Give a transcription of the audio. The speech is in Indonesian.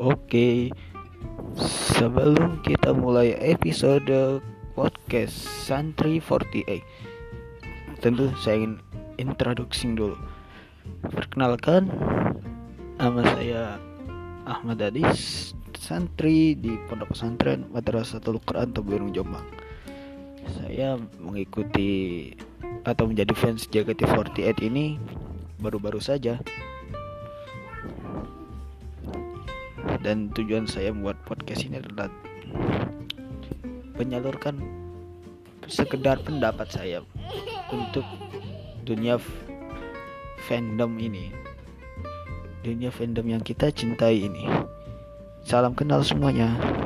Oke, sebelum kita mulai episode podcast Santri 48, tentu saya ingin introducing dulu. Perkenalkan, nama saya Ahmad Adis, santri di Pondok Pesantren Madrasatul Quran Tebirung Jombang. Saya mengikuti atau menjadi fans JKT48 ini baru-baru saja dan tujuan saya membuat podcast ini adalah menyalurkan sekedar pendapat saya untuk dunia fandom ini. Dunia fandom yang kita cintai ini. Salam kenal semuanya